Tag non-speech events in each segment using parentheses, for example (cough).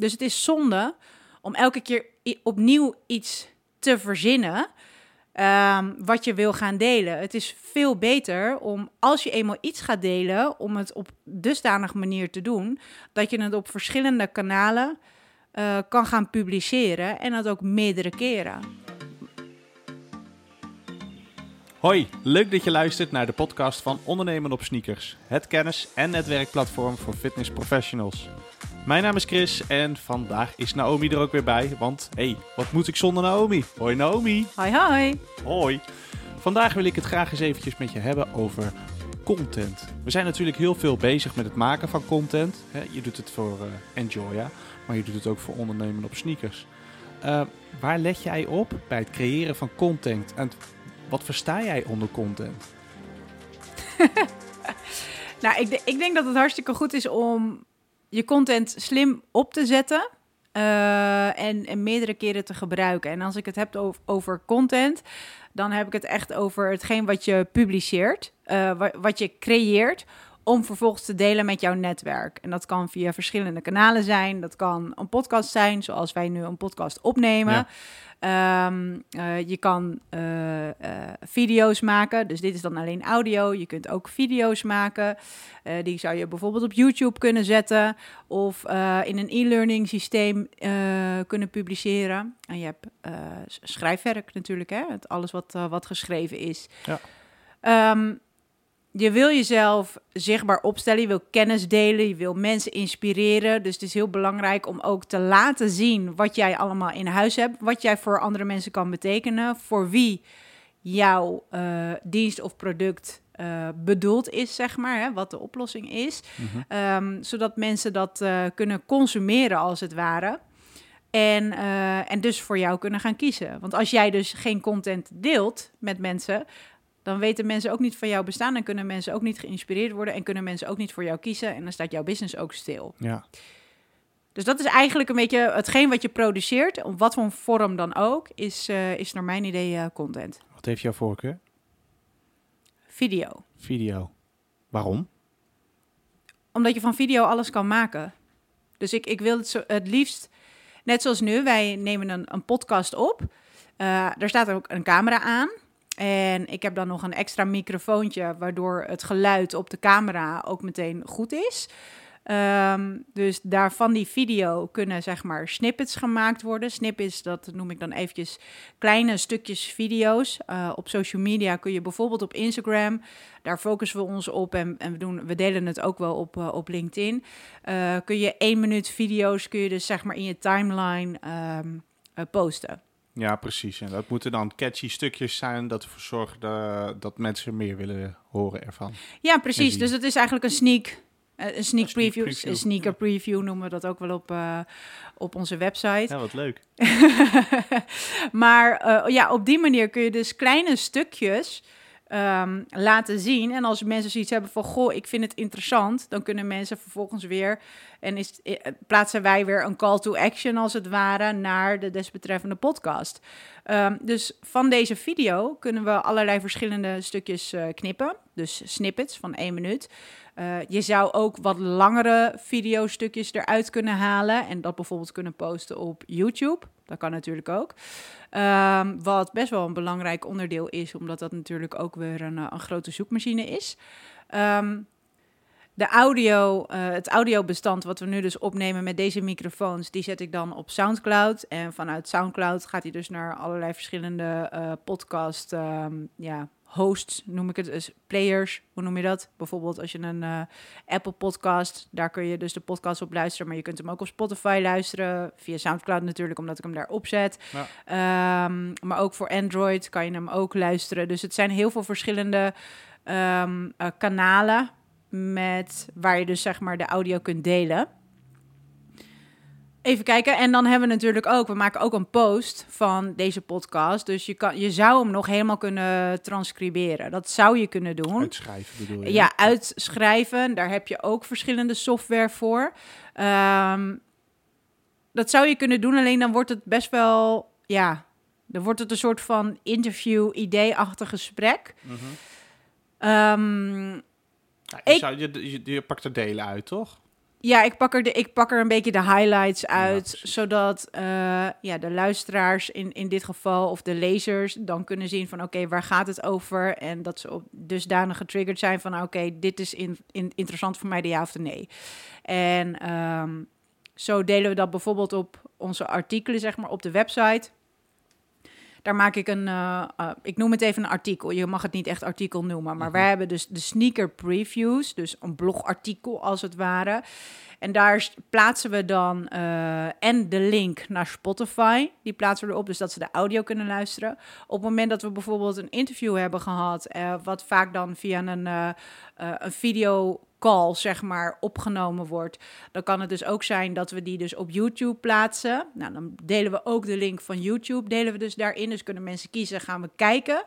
Dus het is zonde om elke keer opnieuw iets te verzinnen ehm, wat je wil gaan delen. Het is veel beter om, als je eenmaal iets gaat delen, om het op dusdanige manier te doen, dat je het op verschillende kanalen eh, kan gaan publiceren en dat ook meerdere keren. Hoi, leuk dat je luistert naar de podcast van Ondernemen op Sneakers. Het kennis- en netwerkplatform voor fitness professionals. Mijn naam is Chris en vandaag is Naomi er ook weer bij. Want hé, hey, wat moet ik zonder Naomi? Hoi Naomi. Hoi hoi! Hoi. Vandaag wil ik het graag eens eventjes met je hebben over content. We zijn natuurlijk heel veel bezig met het maken van content. Je doet het voor eh, Enjoya, maar je doet het ook voor ondernemen op sneakers. Eh, waar let jij op bij het creëren van content? En wat versta jij onder content? (laughs) Nou, ik, ik denk dat het hartstikke goed is om je content slim op te zetten. eh, en, en meerdere keren te gebruiken. En als ik het heb over, content, dan heb ik het echt over hetgeen wat je publiceert, eh, wa- wat je creëert, om vervolgens te delen met jouw netwerk. En dat kan via verschillende kanalen zijn. Dat kan een podcast zijn, zoals wij nu een podcast opnemen. Ja. Ehm, eh, je kan eh, eh, video's maken, dus dit is dan alleen audio. Je kunt ook video's maken. Die zou je bijvoorbeeld op YouTube kunnen zetten of in een e-learning systeem kunnen publiceren. En je hebt schrijfwerk natuurlijk, hè? Het, alles wat, wat geschreven is. Ja. Ehm, je wil jezelf zichtbaar opstellen, je wil kennis delen, je wil mensen inspireren. Dus het is heel belangrijk om ook te laten zien wat jij allemaal in huis hebt, wat jij voor andere mensen kan betekenen, voor wie jouw eh, dienst of product eh, bedoeld is, zeg maar, hè, wat de oplossing is. Mhm. Ehm, zodat mensen dat eh, kunnen consumeren als het ware. En, en dus voor jou kunnen gaan kiezen. Want als jij dus geen content deelt met mensen, dan weten mensen ook niet van jouw bestaan en kunnen mensen ook niet geïnspireerd worden en kunnen mensen ook niet voor jou kiezen en dan staat jouw business ook stil. Ja. Dus dat is eigenlijk een beetje hetgeen wat je produceert, op wat voor vorm dan ook, is, eh, is naar mijn idee eh, content. Wat heeft jouw voorkeur? Video. Video. Waarom? Omdat je van video alles kan maken. Dus ik, ik wil het zo, het liefst, net zoals nu, wij nemen een, een podcast op. Eh er staat ook een camera aan. En ik heb dan nog een extra microfoontje, waardoor het geluid op de camera ook meteen goed is. Ehm, dus daar van die video kunnen zeg maar snippets gemaakt worden. Snippets, dat noem ik dan eventjes kleine stukjes video's. Eh, op social media kun je bijvoorbeeld op Instagram daar focussen we ons op en, en we, doen, we delen het ook wel op, eh, op LinkedIn. Eh, kun je één minuut video's kun je dus zeg maar in je timeline ehm, eh, posten. Ja, precies. En dat moeten dan catchy stukjes zijn dat ervoor zorgen dat, dat mensen meer willen horen ervan. Ja, precies. Dus het is eigenlijk een sneak, eh, een sneak, sneak preview, preview, een sneaker preview noemen we dat ook wel op, eh, op onze website. Ja, wat leuk. (laughs) maar eh, ja, op die manier kun je dus kleine stukjes ehm, laten zien. En als mensen zoiets hebben van, goh, ik vind het interessant, dan kunnen mensen vervolgens weer, en is, eh, plaatsen wij weer een call to action als het ware naar de desbetreffende podcast. Ehm, dus van deze video kunnen we allerlei verschillende stukjes eh, knippen, dus snippets van één minuut. Eh, je zou ook wat langere videostukjes eruit kunnen halen en dat bijvoorbeeld kunnen posten op YouTube. Dat kan natuurlijk ook. Ehm, wat best wel een belangrijk onderdeel is, omdat dat natuurlijk ook weer een, eh, een grote zoekmachine is. Ehm, de audio, eh, het audiobestand wat we nu dus opnemen met deze microfoons, die zet ik dan op SoundCloud. En vanuit SoundCloud gaat hij dus naar allerlei verschillende eh, podcast ehm, ja, hosts, noem ik het, dus players, hoe noem je dat? Bijvoorbeeld als je een eh, Apple podcast, daar kun je dus de podcast op luisteren, maar je kunt hem ook op Spotify luisteren, via SoundCloud natuurlijk, omdat ik hem daar opzet. Ja. Ehm, maar ook voor Android kan je hem ook luisteren. Dus het zijn heel veel verschillende ehm, eh, kanalen met waar je dus zeg maar de audio kunt delen. Even kijken. En dan hebben we natuurlijk ook, we maken ook een post van deze podcast. Dus je, kan, je zou hem nog helemaal kunnen transcriberen. Dat zou je kunnen doen. Uitschrijven bedoel je? Ja, uitschrijven. Daar heb je ook verschillende software voor. Ehm, dat zou je kunnen doen, alleen dan wordt het best wel, ja, dan wordt het een soort van interview-idee-achtig gesprek. Ja, je, Ik- zou, je, je, je pakt er delen uit, toch? Ja, ik pak er, de, ik pak er een beetje de highlights uit, zodat eh, ja, de luisteraars in, in dit geval, of de lezers, dan kunnen zien van oké, waar gaat het over? En dat ze op dusdanig getriggerd zijn van oké, dit is in, in, interessant voor mij, de ja of de nee. En ehm, zo delen we dat bijvoorbeeld op onze artikelen, zeg maar, op de website. Daar maak ik een, eh, eh, ik noem het even een artikel. Je mag het niet echt artikel noemen, maar Mhm. wij hebben dus de sneaker previews, dus een blogartikel als het ware. En daar plaatsen we dan eh, en de link naar Spotify. Die plaatsen we erop, dus dat ze de audio kunnen luisteren. Op het moment dat we bijvoorbeeld een interview hebben gehad, eh, wat vaak dan via een, eh eh, videocall, zeg maar, opgenomen wordt, dan kan het dus ook zijn dat we die dus op YouTube plaatsen. Nou, dan delen we ook de link van YouTube, delen we dus daarin. Dus kunnen mensen kiezen, gaan we kijken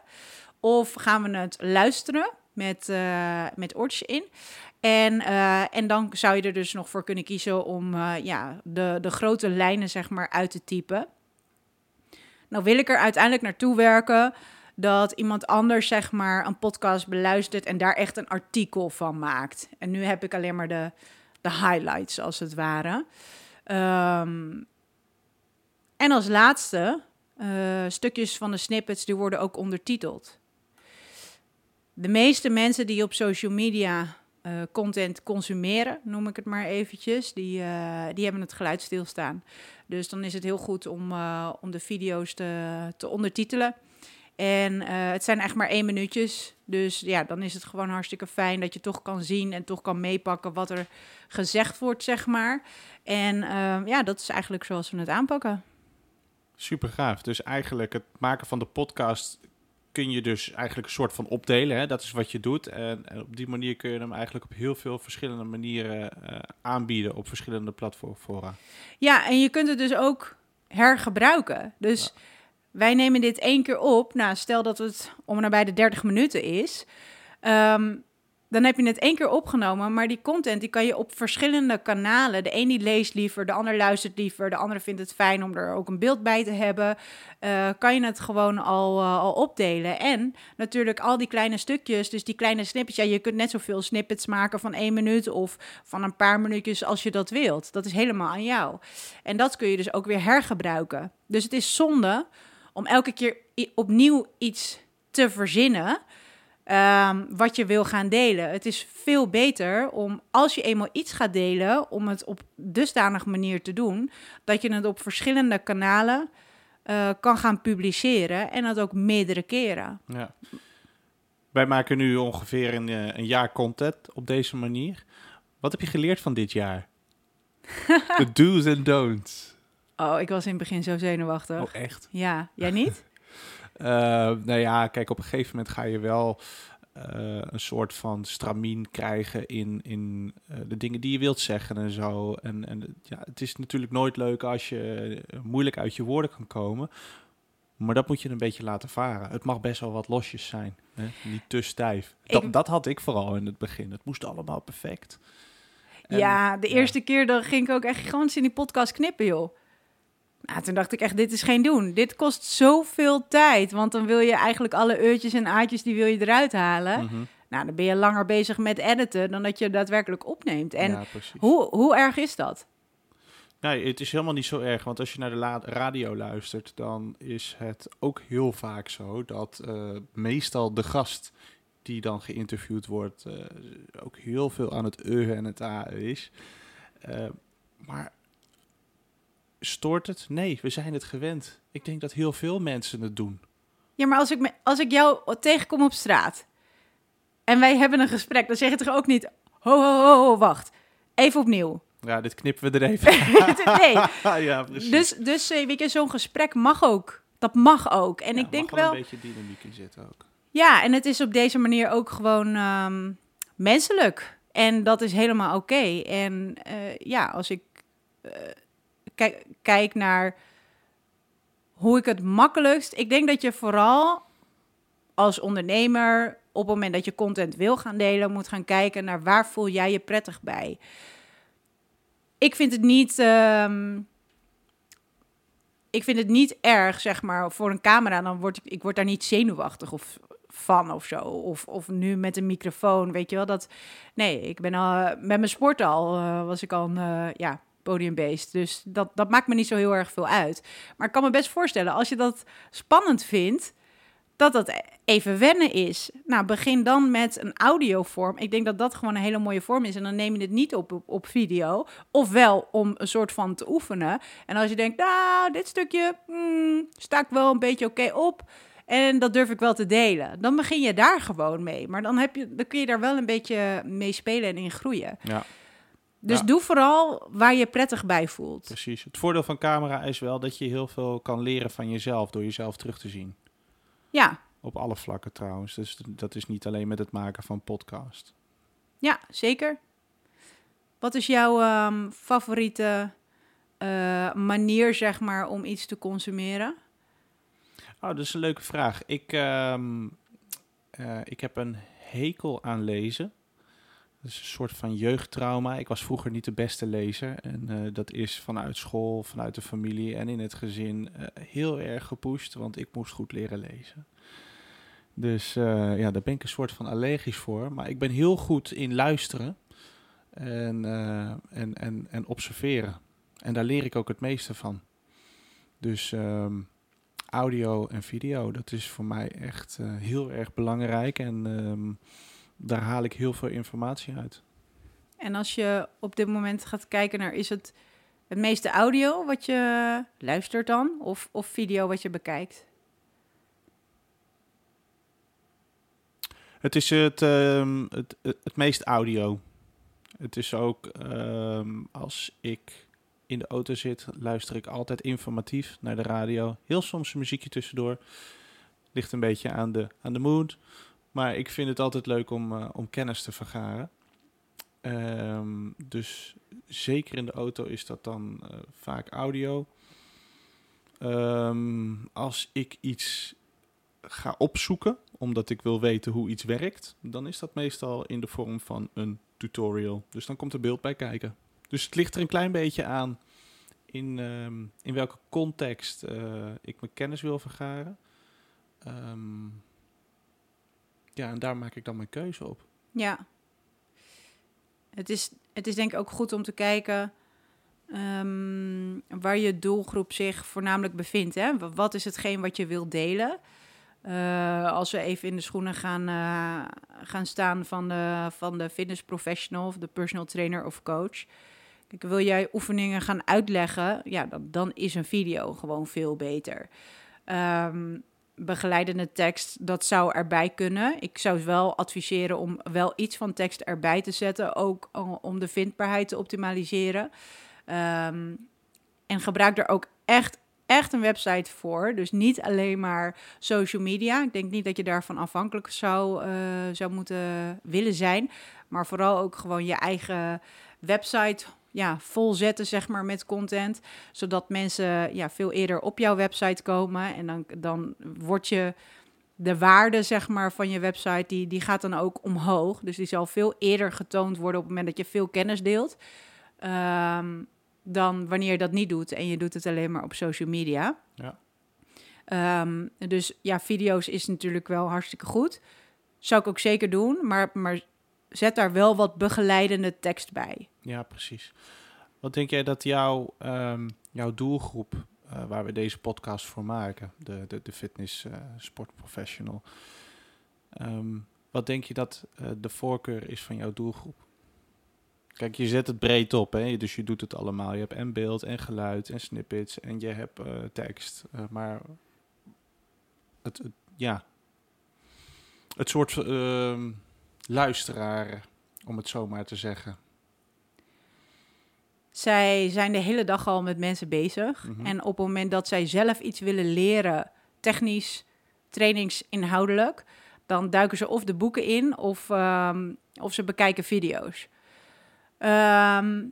of gaan we het luisteren met, eh, met oortjes in. En, eh, en dan zou je er dus nog voor kunnen kiezen om eh, ja, de, de grote lijnen zeg maar uit te typen. Nou wil ik er uiteindelijk naartoe werken dat iemand anders zeg maar een podcast beluistert en daar echt een artikel van maakt. En nu heb ik alleen maar de, de highlights als het ware. Ehm, en als laatste, eh, stukjes van de snippets die worden ook ondertiteld. De meeste mensen die op social media eh, content consumeren, noem ik het maar eventjes, die, eh, die hebben het geluid stilstaan. Dus dan is het heel goed om, om de video's te, te ondertitelen. En eh, het zijn echt maar één minuutjes. Dus ja, dan is het gewoon hartstikke fijn dat je toch kan zien en toch kan meepakken wat er gezegd wordt, zeg maar. En eh, ja, dat is eigenlijk zoals we het aanpakken. Super gaaf. Dus eigenlijk het maken van de podcast kun je dus eigenlijk een soort van opdelen. Hè? Dat is wat je doet. En, en op die manier kun je hem eigenlijk op heel veel verschillende manieren eh, aanbieden op verschillende platformen. Ja, en je kunt het dus ook hergebruiken. Dus wij nemen dit één keer op. Nou, stel dat het om nabij de 30 minuten is. Ehm, dan heb je het één keer opgenomen, maar die content die kan je op verschillende kanalen. De een die leest liever, de ander luistert liever, de andere vindt het fijn om er ook een beeld bij te hebben. Eh, kan je het gewoon al, eh, al opdelen. En natuurlijk al die kleine stukjes, dus die kleine snippets. Ja, je kunt net zoveel snippets maken van één minuut of van een paar minuutjes als je dat wilt. Dat is helemaal aan jou. En dat kun je dus ook weer hergebruiken. Dus het is zonde om elke keer opnieuw iets te verzinnen. ehm, wat je wil gaan delen. Het is veel beter om, als je eenmaal iets gaat delen, om het op dusdanig manier te doen, dat je het op verschillende kanalen eh, kan gaan publiceren en dat ook meerdere keren. Ja. Wij maken nu ongeveer een, eh, een jaar content op deze manier. Wat heb je geleerd van dit jaar? (laughs) De do's en don'ts. Oh, ik was in het begin zo zenuwachtig. Oh, echt? Ja, jij niet? (laughs) Eh, nou ja, kijk, op een gegeven moment ga je wel eh, een soort van stramien krijgen in, in eh, de dingen die je wilt zeggen en zo. En, en ja, het is natuurlijk nooit leuk als je moeilijk uit je woorden kan komen. Maar dat moet je een beetje laten varen. Het mag best wel wat losjes zijn. Hè? Niet te stijf. Dat, Ik- dat had ik vooral in het begin. Het moest allemaal perfect. En- ja, de ja. eerste keer dan ging ik ook echt gigantisch in die podcast knippen, joh. Nou, toen dacht ik echt, dit is geen doen. Dit kost zoveel tijd. Want dan wil je eigenlijk alle eurtjes en aatjes, die wil je eruit halen. Mhm. Nou, dan ben je langer bezig met editen dan dat je daadwerkelijk opneemt. En ja, hoe, hoe erg is dat? Nee, het is helemaal niet zo erg. Want als je naar de radio luistert, dan is het ook heel vaak zo dat eh, meestal de gast die dan geïnterviewd wordt, eh, ook heel veel aan het e en het a is. Eh, maar stoort het? Nee, we zijn het gewend. Ik denk dat heel veel mensen het doen. Ja, maar als ik, me, als ik jou tegenkom op straat en wij hebben een gesprek, dan zeg je toch ook niet, ho, ho, ho, ho, wacht, even opnieuw. Ja, dit knippen we er even. (laughs) nee, (laughs) ja, precies. dus, dus eh, weet je, zo'n gesprek mag ook. Dat mag ook. En Ja, ik denk wel, een beetje dynamiek in zitten ook. ja, en het is op deze manier ook gewoon ehm, menselijk. En dat is helemaal oké. En eh, ja, als ik eh, kijk, naar hoe ik het makkelijkst. Ik denk dat je vooral als ondernemer op het moment dat je content wil gaan delen, moet gaan kijken naar waar voel jij je prettig bij. Ik vind het niet. ehm, ik vind het niet erg, zeg maar, voor een camera. Dan word ik, ik word daar niet zenuwachtig of van of zo. Of, of nu met een microfoon, weet je wel. Dat, nee, ik ben al met mijn sport al, uh, was ik al uh, ja, podiumbeest. Dus dat, dat maakt me niet zo heel erg veel uit. Maar ik kan me best voorstellen, als je dat spannend vindt, dat dat even wennen is. Nou, begin dan met een audiovorm. Ik denk dat dat gewoon een hele mooie vorm is. En dan neem je het niet op, op, op video. Ofwel om een soort van te oefenen. En als je denkt, nou, dit stukje hmm, sta ik wel een beetje oké op. En dat durf ik wel te delen. Dan begin je daar gewoon mee. Maar dan, heb je, dan kun je daar wel een beetje mee spelen en in groeien. Ja. Dus Ja. doe vooral waar je prettig bij voelt. Precies. Het voordeel van camera is wel dat je heel veel kan leren van jezelf door jezelf terug te zien. Ja, Op alle vlakken trouwens. Dus dat is niet alleen met het maken van podcast. ja, zeker. Wat is jouw ehm, favoriete eh, manier, zeg maar, om iets te consumeren? Oh, dat is een leuke vraag. Ik, ehm, eh, ik heb een hekel aan lezen. Is een soort van jeugdtrauma. Ik was vroeger niet de beste lezer. En eh, dat is vanuit school, vanuit de familie en in het gezin eh, heel erg gepusht. Want ik moest goed leren lezen. Dus eh, ja, daar ben ik een soort van allergisch voor. Maar ik ben heel goed in luisteren en, en, en, en observeren. En daar leer ik ook het meeste van. Dus ehm, audio en video, dat is voor mij echt heel erg belangrijk. En ehm, daar haal ik heel veel informatie uit. En als je op dit moment gaat kijken naar, is het het meeste audio wat je luistert dan? Of, of video wat je bekijkt? Het is het, ehm, het, het, het meest audio. Het is ook ehm, als ik in de auto zit, luister ik altijd informatief naar de radio. Heel soms een muziekje tussendoor. Ligt een beetje aan de, aan de mood. Maar ik vind het altijd leuk om, eh, om kennis te vergaren. Ehm, dus zeker in de auto is dat dan eh, vaak audio. Ehm, als ik iets ga opzoeken, omdat ik wil weten hoe iets werkt, dan is dat meestal in de vorm van een tutorial. Dus dan komt er beeld bij kijken. Dus het ligt er een klein beetje aan in, ehm, in welke context eh, ik mijn kennis wil vergaren. Ehm, ja, en daar maak ik dan mijn keuze op. Ja. Het is, het is denk ik ook goed om te kijken ehm, waar je doelgroep zich voornamelijk bevindt. Hè? Wa- Wat is hetgeen wat je wilt delen? Eh, als we even in de schoenen gaan, eh, gaan staan van de, van de fitness professional of de personal trainer of coach. Kijk, wil jij oefeningen gaan uitleggen? Ja, dan, dan is een video gewoon veel beter. Ehm, begeleidende tekst, dat zou erbij kunnen. Ik zou wel adviseren om wel iets van tekst erbij te zetten, ook om de vindbaarheid te optimaliseren. Ehm, en gebruik er ook echt, echt een website voor. Dus niet alleen maar social media. Ik denk niet dat je daarvan afhankelijk zou, eh, zou moeten willen zijn. Maar vooral ook gewoon je eigen website ja, volzetten, zeg maar, met content. Zodat mensen ja, veel eerder op jouw website komen. En dan, dan wordt je de waarde, zeg maar, van je website, die, die gaat dan ook omhoog. Dus die zal veel eerder getoond worden op het moment dat je veel kennis deelt. ehm, dan wanneer je dat niet doet en je doet het alleen maar op social media. Ja. Ehm, dus ja, video's is natuurlijk wel hartstikke goed. Zou ik ook zeker doen, maar, maar zet daar wel wat begeleidende tekst bij. Ja, precies. Wat denk jij dat jouw, ehm, jouw doelgroep, eh, waar we deze podcast voor maken, de, de, de fitness eh, sportprofessional, ehm, wat denk je dat eh, de voorkeur is van jouw doelgroep? Kijk, je zet het breed op, hè? dus je doet het allemaal. Je hebt en beeld en geluid en snippets en je hebt tekst. maar het, het- ja, het soort ehm, luisteraar, om het zo maar te zeggen. Zij zijn de hele dag al met mensen bezig. Mhm. En op het moment dat zij zelf iets willen leren, technisch, trainingsinhoudelijk, dan duiken ze of de boeken in of, ehm, of ze bekijken video's. Ehm,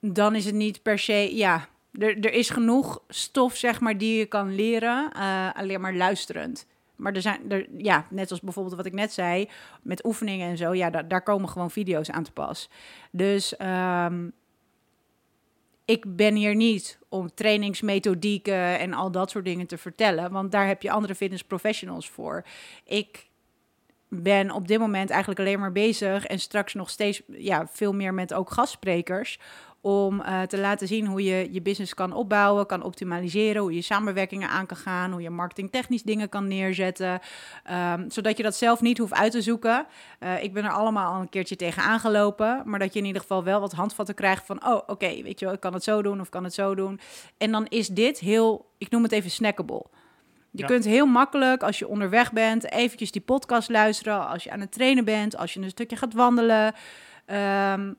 dan is het niet per se, ja, er, er is genoeg stof, zeg maar, die je kan leren, eh, alleen maar luisterend. Maar er zijn, er, ja, net als bijvoorbeeld wat ik net zei, met oefeningen en zo, ja, da- daar komen gewoon video's aan te pas. Dus ehm, ik ben hier niet om trainingsmethodieken en al dat soort dingen te vertellen, want daar heb je andere fitness professionals voor. Ik ben op dit moment eigenlijk alleen maar bezig en straks nog steeds ja, veel meer met ook gastsprekers om uh, te laten zien hoe je je business kan opbouwen, kan optimaliseren, hoe je samenwerkingen aan kan gaan, hoe je marketingtechnisch dingen kan neerzetten, um, zodat je dat zelf niet hoeft uit te zoeken. Uh, ik ben er allemaal al een keertje tegen aangelopen, maar dat je in ieder geval wel wat handvatten krijgt van, oh oké, okay, weet je wel, ik kan het zo doen of kan het zo doen. En dan is dit heel, ik noem het even snackable. Je ja. kunt heel makkelijk, als je onderweg bent, eventjes die podcast luisteren. Als je aan het trainen bent, als je een stukje gaat wandelen. Um,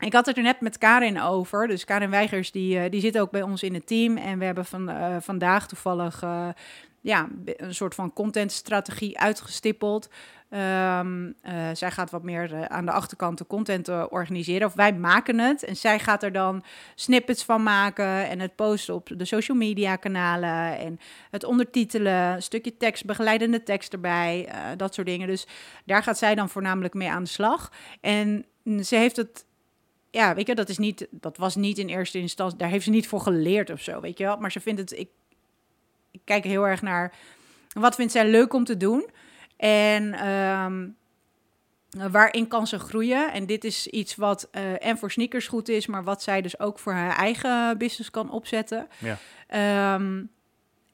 ik had het er net met Karin over. Dus Karin Weigers, die, uh, die zit ook bij ons in het team. En we hebben van, uh, vandaag toevallig uh, ja, een soort van contentstrategie uitgestippeld. Um, zij gaat wat meer aan de achterkant de content organiseren. Of wij maken het. En zij gaat er dan snippets van maken. En het posten op de social media kanalen. En het ondertitelen. Een stukje tekst, begeleidende tekst erbij. dat soort dingen. Dus daar gaat zij dan voornamelijk mee aan de slag. En ze heeft het ja, weet je, dat is niet, dat was niet in eerste instantie, daar heeft ze niet voor geleerd of zo, weet je wel. Maar ze vindt het, ik, ik kijk heel erg naar, wat vindt zij leuk om te doen? En um, waarin kan ze groeien? En dit is iets wat uh, en voor sneakers goed is, maar wat zij dus ook voor haar eigen business kan opzetten. Ja. Um,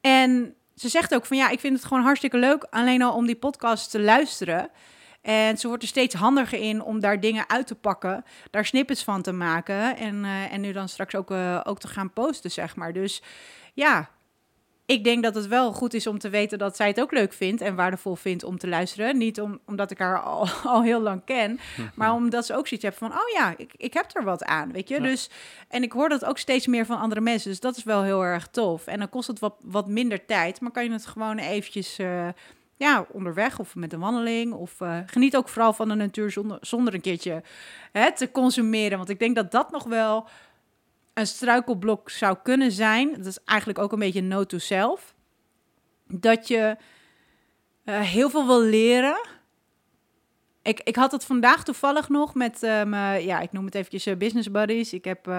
en ze zegt ook van ja, ik vind het gewoon hartstikke leuk, alleen al om die podcast te luisteren. En ze wordt er steeds handiger in om daar dingen uit te pakken, daar snippets van te maken en, uh, en nu dan straks ook, uh, ook te gaan posten, zeg maar. Dus ja, ik denk dat het wel goed is om te weten dat zij het ook leuk vindt en waardevol vindt om te luisteren. Niet om, omdat ik haar al, (laughs) al heel lang ken, maar (laughs) omdat ze ook zoiets heeft van, oh ja, ik, ik heb er wat aan, weet je. Dus, en ik hoor dat ook steeds meer van andere mensen, dus dat is wel heel erg tof. En dan kost het wat, wat minder tijd, maar kan je het gewoon eventjes... Uh, ja, onderweg of met een wandeling. Of uh, geniet ook vooral van de natuur zonder, zonder een keertje hè, te consumeren. Want ik denk dat dat nog wel een struikelblok zou kunnen zijn. Dat is eigenlijk ook een beetje note to self. Dat je uh, heel veel wil leren. Ik, ik had het vandaag toevallig nog met, mijn, ja, ik noem het eventjes business buddies. Ik heb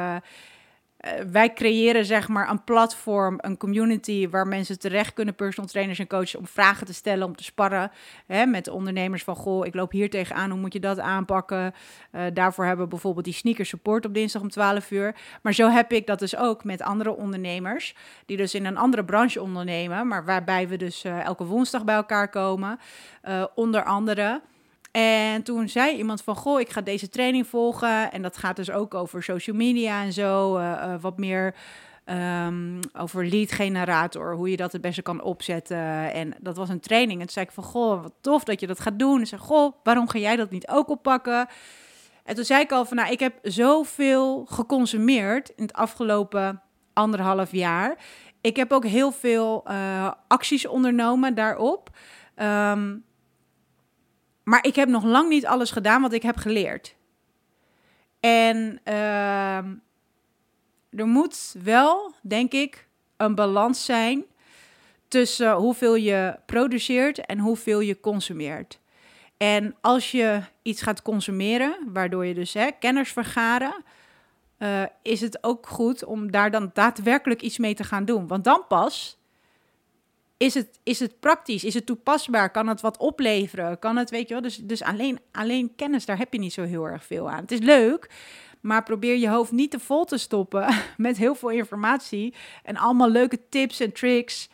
uh, wij creëren zeg maar een platform, een community waar mensen terecht kunnen, personal trainers en coaches, om vragen te stellen, om te sparren hè, met de ondernemers van, goh, ik loop hier tegenaan, hoe moet je dat aanpakken? Uh, daarvoor hebben we bijvoorbeeld die sneaker support op dinsdag om 12 uur. Maar zo heb ik dat dus ook met andere ondernemers, die dus in een andere branche ondernemen, maar waarbij we dus uh, elke woensdag bij elkaar komen, onder andere. En toen zei iemand van, goh, ik ga deze training volgen. En dat gaat dus ook over social media en zo. Uh, uh, wat meer um, over lead generator, hoe je dat het beste kan opzetten. En dat was een training. En toen zei ik van, goh, wat tof dat je dat gaat doen. En zei, goh, waarom ga jij dat niet ook oppakken? En toen zei ik al van, nou, ik heb zoveel geconsumeerd in het afgelopen anderhalf jaar. Ik heb ook heel veel uh, acties ondernomen daarop. Um, maar ik heb nog lang niet alles gedaan wat ik heb geleerd. En uh, er moet wel, denk ik, een balans zijn tussen hoeveel je produceert en hoeveel je consumeert. En als je iets gaat consumeren, waardoor je dus hè, kennis vergaren, uh, is het ook goed om daar dan daadwerkelijk iets mee te gaan doen. Want dan pas is het, is het praktisch? Is het toepasbaar? Kan het wat opleveren? Kan het, weet je wel? Dus, dus alleen, alleen kennis, daar heb je niet zo heel erg veel aan. Het is leuk, maar probeer je hoofd niet te vol te stoppen (laughs) met heel veel informatie en allemaal leuke tips en tricks.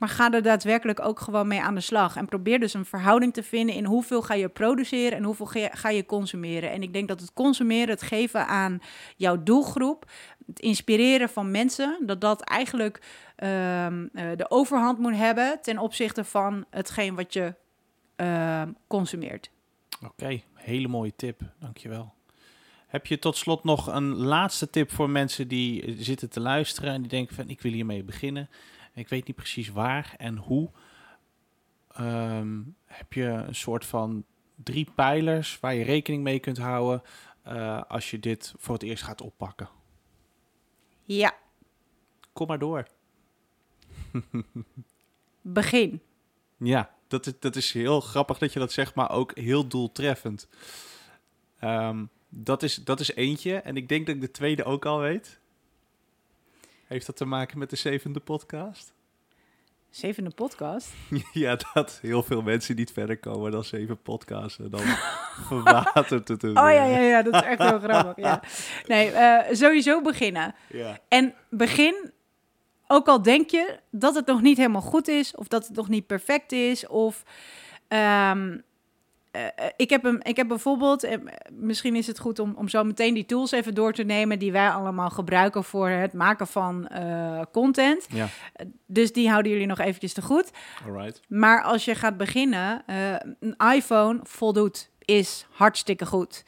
Maar ga er daadwerkelijk ook gewoon mee aan de slag. En probeer dus een verhouding te vinden in hoeveel ga je produceren en hoeveel ga je consumeren. En ik denk dat het consumeren, het geven aan jouw doelgroep, het inspireren van mensen, dat dat eigenlijk um, uh, de overhand moet hebben ten opzichte van hetgeen wat je uh, consumeert. Oké, hele mooie tip, dankjewel. Heb je tot slot nog een laatste tip voor mensen die zitten te luisteren en die denken van ik wil hiermee beginnen. Ik weet niet precies waar en hoe. Um, heb je een soort van drie pijlers waar je rekening mee kunt houden uh, als je dit voor het eerst gaat oppakken? Ja. Kom maar door. (laughs) Begin. Ja, dat is, dat is heel grappig dat je dat zegt, maar ook heel doeltreffend. Um, dat, is, dat is eentje. En ik denk dat ik de tweede ook al weet. Heeft dat te maken met de zevende podcast? Zevende podcast. (laughs) ja, dat heel veel mensen niet verder komen dan zeven podcasts. En dan (laughs) verwatert het Oh ja, ja, ja, dat is echt heel grappig. Ja. Nee, eh, sowieso beginnen. Ja. En begin, ook al denk je dat het nog niet helemaal goed is, of dat het nog niet perfect is, of ehm, eh, eh, ik, heb een, ik heb bijvoorbeeld, eh, misschien is het goed om, om zo meteen die tools even door te nemen die wij allemaal gebruiken voor het maken van content. Ja, Dus die houden jullie nog eventjes te goed. alright. Maar als je gaat beginnen, een iPhone voldoet, is hartstikke goed.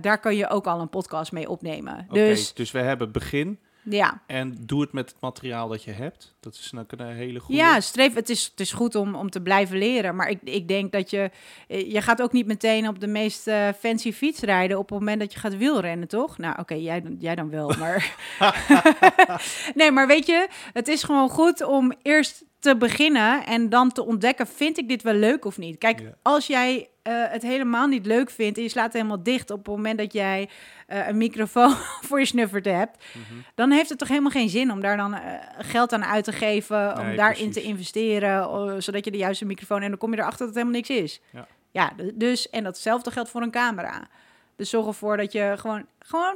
Daar kan je ook al een podcast mee opnemen. Dus dus we hebben begin ja, en doe het met het materiaal dat je hebt. Dat is dan een hele goede. ja streef, het is, het is goed om, om te blijven leren. Maar ik, ik denk dat je, eh, je gaat ook niet meteen op de meest eh, fancy fiets rijden op het moment dat je gaat wielrennen, toch? Nou, oké, jij, dan- jij dan wel, maar... (laughs) (laughs) nee, maar weet je, het is gewoon goed om eerst te beginnen en dan te ontdekken, vind ik dit wel leuk of niet? Kijk, Ja. als jij eh, het helemaal niet leuk vindt en je slaat helemaal dicht op het moment dat jij eh, een microfoon (laughs) voor je snuffert hebt, Mhm. dan heeft het toch helemaal geen zin om daar dan eh, geld aan uit te geven, om Nee, daarin precies. te investeren, zodat je de juiste microfoon en dan kom je erachter dat het helemaal niks is. Ja. ja, dus en datzelfde geldt voor een camera. Dus zorg ervoor dat je gewoon, gewoon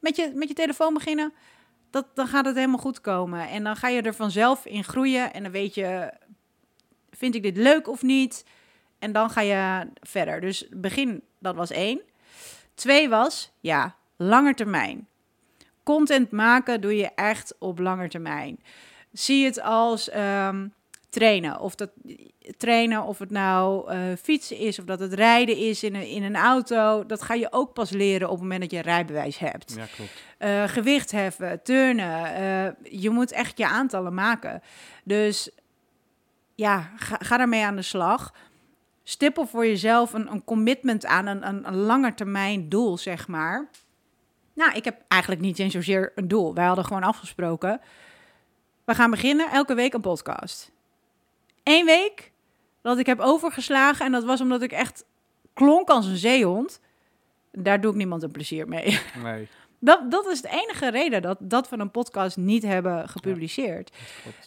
met, je, met je telefoon beginnen. Dat, dan gaat het helemaal goed komen. En dan ga je er vanzelf in groeien. En dan weet je, vind ik dit leuk of niet? En dan ga je verder. Dus begin, dat was één. Twee was, ja, langer termijn. Content maken doe je echt op langer termijn. Zie het als ehm, trainen. Of dat trainen, of het nou eh, fietsen is, of dat het rijden is in een, in een auto. Dat ga je ook pas leren op het moment dat je een rijbewijs hebt. Ja, klopt. Eh, gewicht heffen, turnen. eh, je moet echt je aantallen maken. Dus ja, ga, ga daarmee aan de slag. Stippel voor jezelf een, een commitment aan, een, een, een langetermijn doel, zeg maar. Nou, ik heb eigenlijk niet eens zozeer een doel. Wij hadden gewoon afgesproken. We gaan beginnen elke week een podcast. Eén week dat ik heb overgeslagen. En dat was omdat ik echt klonk als een zeehond. Daar doe ik niemand een plezier mee. (laughs) Nee, Dat, dat is de enige reden dat, dat we een podcast niet hebben gepubliceerd.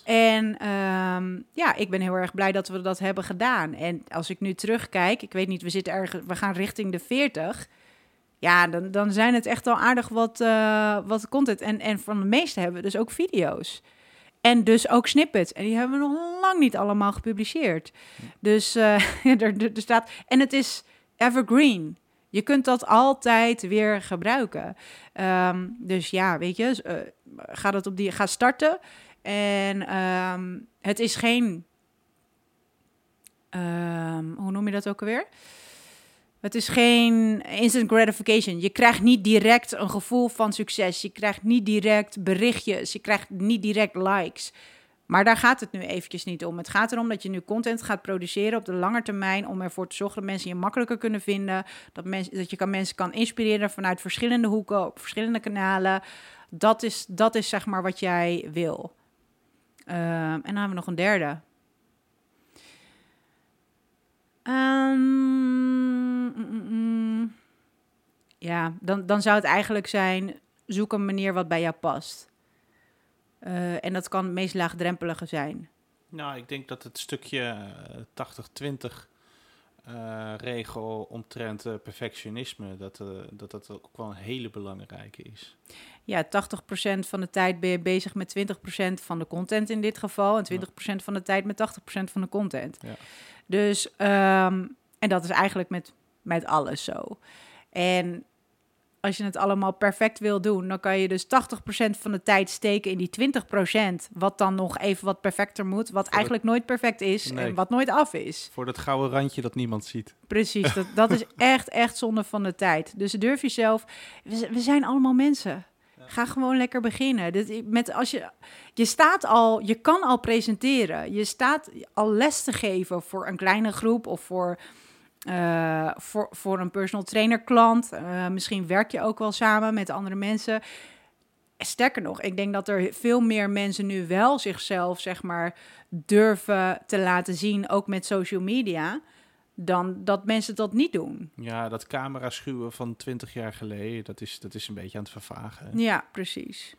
En ehm, ja, ik ben heel erg blij dat we dat hebben gedaan. En als ik nu terugkijk, ik weet niet, we zitten ergens, we gaan richting de 40. Ja, dan, dan zijn het echt al aardig wat, eh, wat content. En, en van de meeste hebben we dus ook video's. En dus ook snippets. En die hebben we nog lang niet allemaal gepubliceerd. Dus eh, (laughs) er, staat. En het is evergreen. Je kunt dat altijd weer gebruiken. Ehm, dus ja, weet je, eh, ga dat op die, ga starten. En ehm, het is geen, ehm, hoe noem je dat ook alweer? Het is geen instant gratification. Je krijgt niet direct een gevoel van succes. Je krijgt niet direct berichtjes. Je krijgt niet direct likes. Maar daar gaat het nu eventjes niet om. Het gaat erom dat je nu content gaat produceren op de lange termijn... om ervoor te zorgen dat mensen je makkelijker kunnen vinden. Dat, dat je kan, mensen kan inspireren vanuit verschillende hoeken, op verschillende kanalen. Dat is, dat is zeg maar wat jij wil. Ehm, en dan hebben we nog een derde. Ehm, mm, mm, mm. Ja, dan, dan zou het eigenlijk zijn: zoek een manier wat bij jou past. Eh, en dat kan het meest laagdrempelige zijn. Nou, ik denk dat het stukje eh, 80-20 eh, regel omtrent eh, perfectionisme, dat, eh, dat dat ook wel een hele belangrijke is. Ja, 80% van de tijd ben je bezig met 20% van de content in dit geval. En 20% van de tijd met 80% van de content. Ja. Dus, ehm, en dat is eigenlijk met, met alles zo. En als je het allemaal perfect wil doen, dan kan je dus 80% van de tijd steken in die 20%, wat dan nog even wat perfecter moet, wat eigenlijk nooit perfect is Nee. en wat nooit af is. Voor dat gouden randje dat niemand ziet. Precies, dat, dat is (laughs) echt, echt zonde van de tijd. Dus durf jezelf. We, we zijn allemaal mensen. Ga gewoon lekker beginnen. Dit, met als je, je staat al, je kan al presenteren. Je staat al les te geven voor een kleine groep of voor, eh, voor, voor een personal trainer klant. Eh, misschien werk je ook wel samen met andere mensen. Sterker nog, ik denk dat er veel meer mensen nu wel zichzelf, zeg maar, durven te laten zien, ook met social media, dan dat mensen dat niet doen. Ja, dat camera schuwen van 20 jaar geleden, dat is, dat is een beetje aan het vervagen. hè? Ja, precies.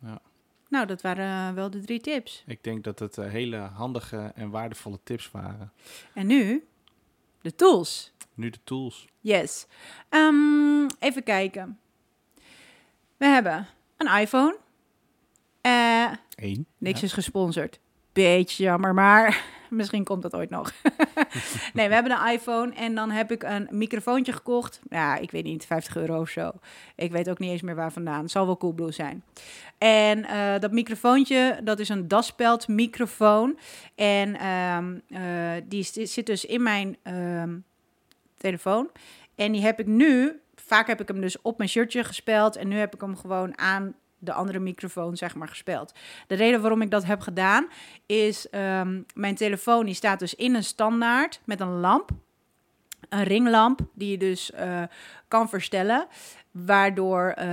Ja. Nou, dat waren eh, wel de drie tips. Ik denk dat het hele handige en waardevolle tips waren. En nu de tools. Nu de tools. Yes. Ehm, even kijken. We hebben een iPhone. Eén. niks Ja. is gesponsord. Beetje jammer, maar (laughs) misschien komt dat ooit nog. (laughs) nee, we hebben een iPhone en dan heb ik een microfoontje gekocht. Ja, ik weet niet, 50 euro of zo. Ik weet ook niet eens meer waar vandaan. Het zal wel Coolblue zijn. En eh, dat microfoontje, dat is een daspeld microfoon. En ehm, eh, die zi- zit dus in mijn ehm, telefoon. En die heb ik nu, vaak heb ik hem dus op mijn shirtje gespeld. En nu heb ik hem gewoon aan de andere microfoon, zeg maar, gespeld. De reden waarom ik dat heb gedaan, is ehm, mijn telefoon die staat dus in een standaard met een lamp. Een ringlamp die je dus eh, kan verstellen. Waardoor eh,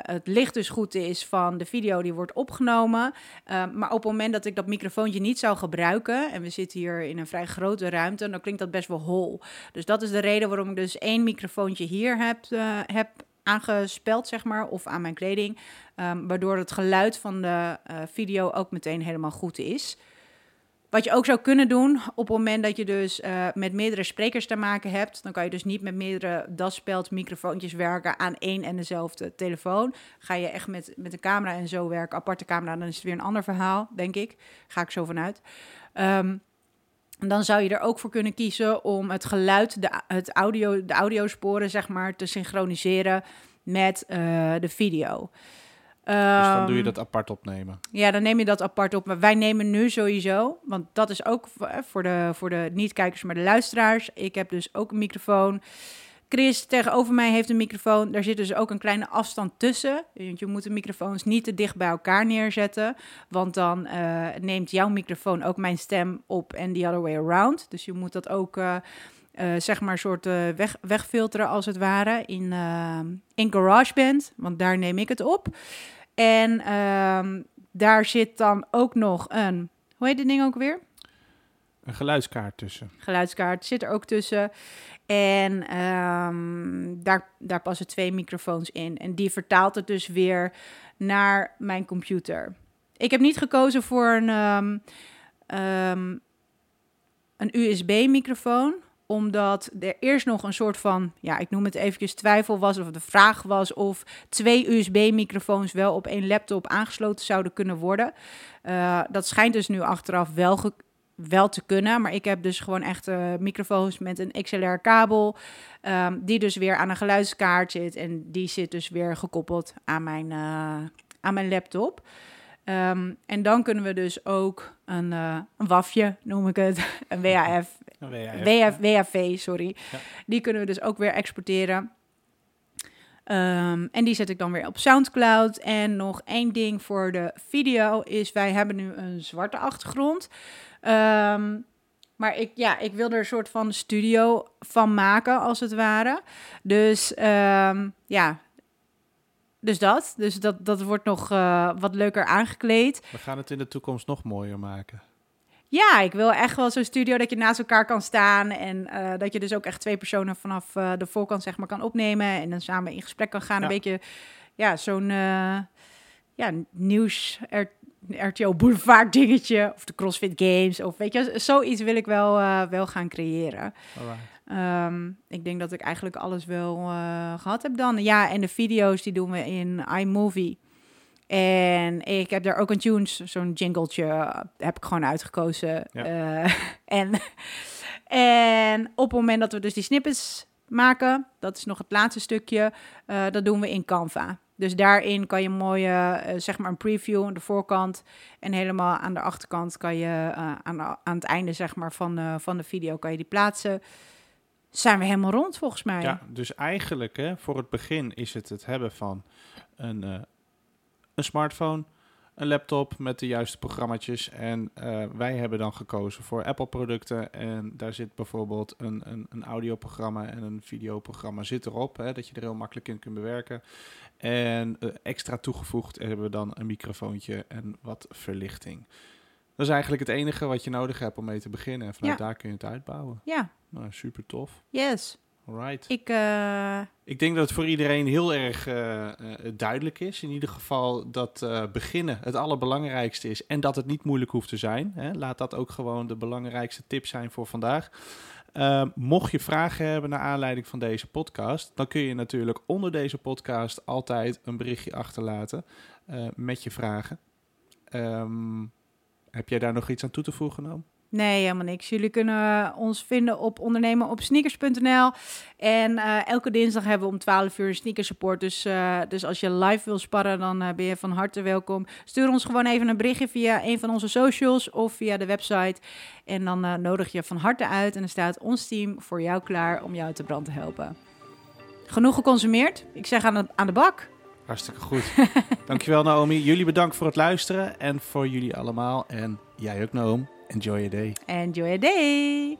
het licht dus goed is van de video die wordt opgenomen. Um, maar op het moment dat ik dat microfoontje niet zou gebruiken, en we zitten hier in een vrij grote ruimte, dan klinkt dat best wel hol. Dus dat is de reden waarom ik dus één microfoontje hier heb, eh, heb aangespeld, zeg maar, of aan mijn kleding. Um, waardoor het geluid van de uh, video ook meteen helemaal goed is. Wat je ook zou kunnen doen op het moment dat je dus uh, met meerdere sprekers te maken hebt, dan kan je dus niet met meerdere daspeld microfoontjes werken aan één en dezelfde telefoon. Ga je echt met, met een camera en zo werken, aparte camera, dan is het weer een ander verhaal, denk ik. Ga ik zo vanuit. Um, dan zou je er ook voor kunnen kiezen om het geluid, de, het audio, de audiosporen, zeg maar, te synchroniseren met uh, de video. Dus dan doe je dat apart opnemen. Ja, dan neem je dat apart op. Maar wij nemen nu sowieso, want dat is ook voor de, voor de niet-kijkers, maar de luisteraars. Ik heb dus ook een microfoon. Chris tegenover mij heeft een microfoon. Daar zit dus ook een kleine afstand tussen. Want je moet de microfoons niet te dicht bij elkaar neerzetten. Want dan uh, neemt jouw microfoon ook mijn stem op en the other way around. Dus je moet dat ook... Uh, zeg maar soort weg, wegfilteren als het ware in, in GarageBand, want daar neem ik het op. En uh, daar zit dan ook nog een, hoe heet dit ding ook weer? Een geluidskaart tussen. Geluidskaart zit er ook tussen. En um, daar, daar passen twee microfoons in. En die vertaalt het dus weer naar mijn computer. Ik heb niet gekozen voor een, um, um, een USB-microfoon omdat er eerst nog een soort van, ja, ik noem het eventjes twijfel was, of de vraag was of twee USB-microfoons wel op één laptop aangesloten zouden kunnen worden. Uh, dat schijnt dus nu achteraf wel, wel te kunnen, maar ik heb dus gewoon echt uh, microfoons met een XLR-kabel, um, die dus weer aan een geluidskaart zit en die zit dus weer gekoppeld aan mijn, uh, aan mijn laptop. Um, en dan kunnen we dus ook een, uh, een WAFje, noem ik het, (laughs) een WAF, (laughs) Een WAF, WF, WAV, sorry. Ja. Die kunnen we dus ook weer exporteren. Um, en die zet ik dan weer op Soundcloud. En nog één ding voor de video is, wij hebben nu een zwarte achtergrond. Um, maar ik, ja, ik wil er een soort van studio van maken, als het ware. Dus um, ja, dus dat. Dus dat, dat wordt nog uh, wat leuker aangekleed. We gaan het in de toekomst nog mooier maken. Ja, ik wil echt wel zo'n studio dat je naast elkaar kan staan. En uh, dat je dus ook echt twee personen vanaf uh, de voorkant zeg maar kan opnemen. En dan samen in gesprek kan gaan. Ja. Een beetje, ja, zo'n ja, nieuws RTO Boulevard dingetje. Of de CrossFit Games. Of weet je, zoiets wil ik wel, uh, wel gaan creëren. Um, ik denk dat ik eigenlijk alles wel uh, gehad heb dan. Ja, en de video's die doen we in iMovie. En ik heb daar ook een tunes, zo'n jingletje, heb ik gewoon uitgekozen. Ja. Uh, (laughs) en, en op het moment dat we dus die snippets maken, dat is nog het laatste stukje, dat doen we in Canva. Dus daarin kan je mooi, uh, zeg maar een preview aan de voorkant en helemaal aan de achterkant kan je uh, aan, aan het einde zeg maar van, van de video kan je die plaatsen. Zijn we helemaal rond volgens mij. Ja, dus eigenlijk hè, voor het begin is het het hebben van een, uh, een smartphone, een laptop met de juiste programma's. En wij hebben dan gekozen voor Apple producten. En daar zit bijvoorbeeld een, een, een audioprogramma en een videoprogramma zit erop. Hè, dat je er heel makkelijk in kunt bewerken. En uh, extra toegevoegd hebben we dan een microfoontje en wat verlichting. Dat is eigenlijk het enige wat je nodig hebt om mee te beginnen. En vanuit ja. daar kun je het uitbouwen. Ja. Nou, super tof. Yes. Alright. Ik, uh... ik denk dat het voor iedereen heel erg uh, duidelijk is. In ieder geval dat uh, beginnen het allerbelangrijkste is. En dat het niet moeilijk hoeft te zijn. Hè. Laat dat ook gewoon de belangrijkste tip zijn voor vandaag. Mocht je vragen hebben naar aanleiding van deze podcast, dan kun je natuurlijk onder deze podcast altijd een berichtje achterlaten met je vragen. Um, heb jij daar nog iets aan toe te voegen? Nee, helemaal niks. Jullie kunnen ons vinden op ondernemen op sneakers.nl. En uh, elke dinsdag hebben we om 12 uur een sneakersupport. Dus, uh, dus als je live wil sparren, dan uh, ben je van harte welkom. Stuur ons gewoon even een berichtje via een van onze socials of via de website. En dan nodig je van harte uit. En dan staat ons team voor jou klaar om jou te brand te helpen. Genoeg geconsumeerd. Ik zeg aan de, aan de bak. Hartstikke goed. (laughs) Dankjewel Naomi. Jullie bedankt voor het luisteren en voor jullie allemaal. En jij ook Naomi. Enjoy your day. Enjoy your day.